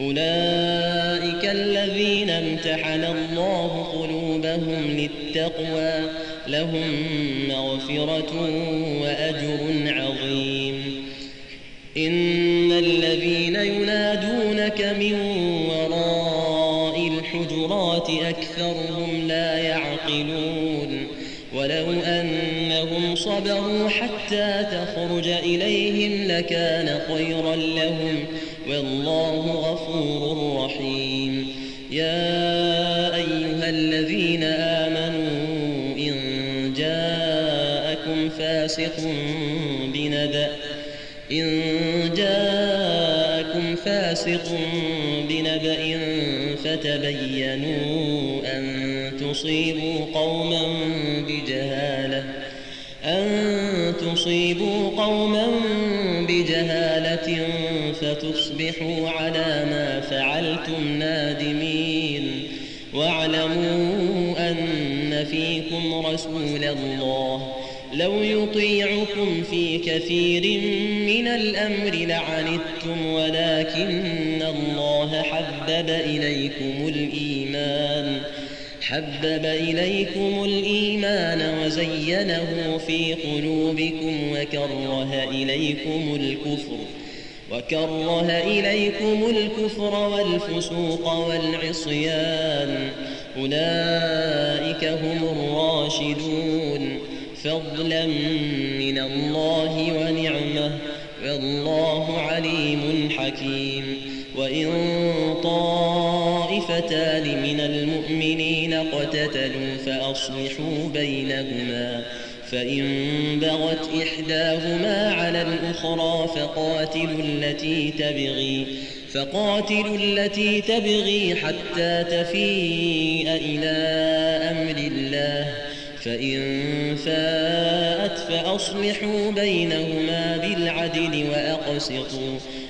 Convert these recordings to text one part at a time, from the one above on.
أولئك الذين امتحن الله قلوبهم للتقوى لهم مغفرة وأجر عظيم. إن الذين ينادونك من وراء الحجرات أكثرهم لا يعقلون. ولو أنهم صبروا حتى تخرج إليهم لكان خيرا لهم والله غفور رحيم. يا أيها الذين آمنوا إن جاءكم فاسق بنبأ إن جاءكم فاسق بنبأ فتبينوا أن تصيبوا قوما بجهالة أن تصيبوا قوما بجهالة فتصبحوا على ما فعلتم نادمين. واعلموا أن فيكم رسول الله. لو يطيعكم في كثير من الأمر لعنتم ولكن الله حبب إليكم الإيمان. حبب إليكم الإيمان وزينه في قلوبكم وكره إليكم الكفر وكره إليكم الكفر والفسوق والعصيان. أولئك هم الراشدون. فضلا من الله ونعمة. والله عليم حكيم. وإن طائفتان من المؤمنين اقتتلوا فأصلحوا بينهما فإن بغت إحداهما على الأخرى فقاتلوا التي تبغي فقاتلوا التي تبغي حتى تفيء إلى أمر الله فإن فاءت فأصلحوا بينهما بالعدل وأقسطوا.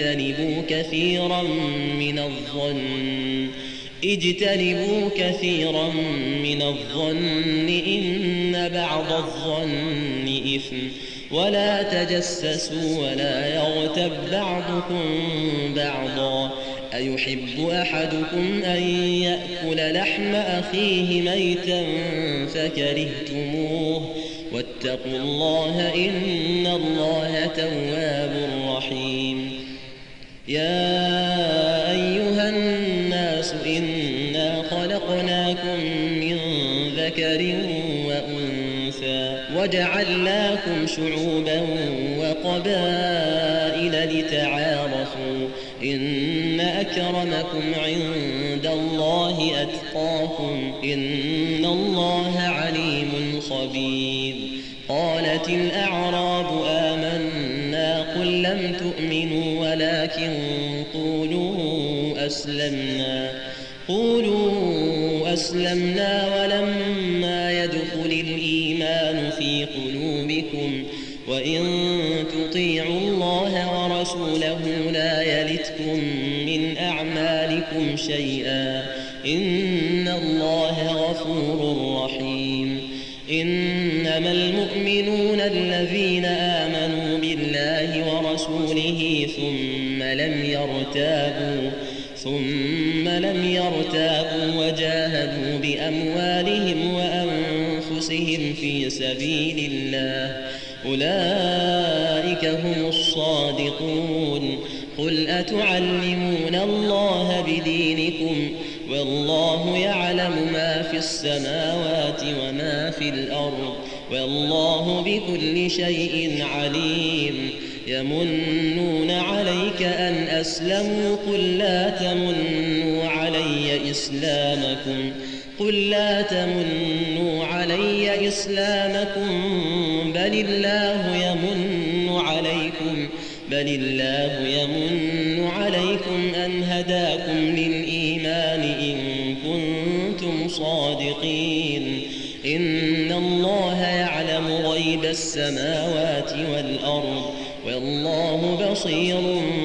اجتنبوا كثيرا من الظن. اجتنبوا كثيرا من الظن. إن بعض الظن إثم. ولا تجسسوا ولا يغتب بعضكم بعضا. أيحب أحدكم أن يأكل لحم أخيه ميتا فكرهتموه. واتقوا الله إن الله تواب رحيم. يا أيها الناس إنا خلقناكم من ذكر وأنثى وجعلناكم شعوبا وقبائل لتعارفوا إن أكرمكم عند الله أتقاكم إن الله عليم خبير قالت الأعراب آمنا لم تؤمنوا ولكن قولوا أسلمنا. قولوا أسلمنا ولما يدخل الإيمان في قلوبكم وإن تطيعوا الله ورسوله لا يلتكم من أعمالكم شيئا. إن الله غفور رحيم. إنما المؤمنون الذين ثم لم يرتابوا وجاهدوا بأموالهم وأنفسهم في سبيل الله. أولئك هم الصادقون. قل أتعلمون الله بدينكم؟ والله يعلم ما في السماوات وما في الأرض. والله بكل شيء عليم. يمنون عليك أن أسلموا قل لا تمنوا علي إسلامكم قل لا تمنوا علي إسلامكم بل الله يمن عليكم بل الله يمن عليكم أن هداكم للإيمان إن كنتم صادقين إن الله يعلم غيب السماوات بصير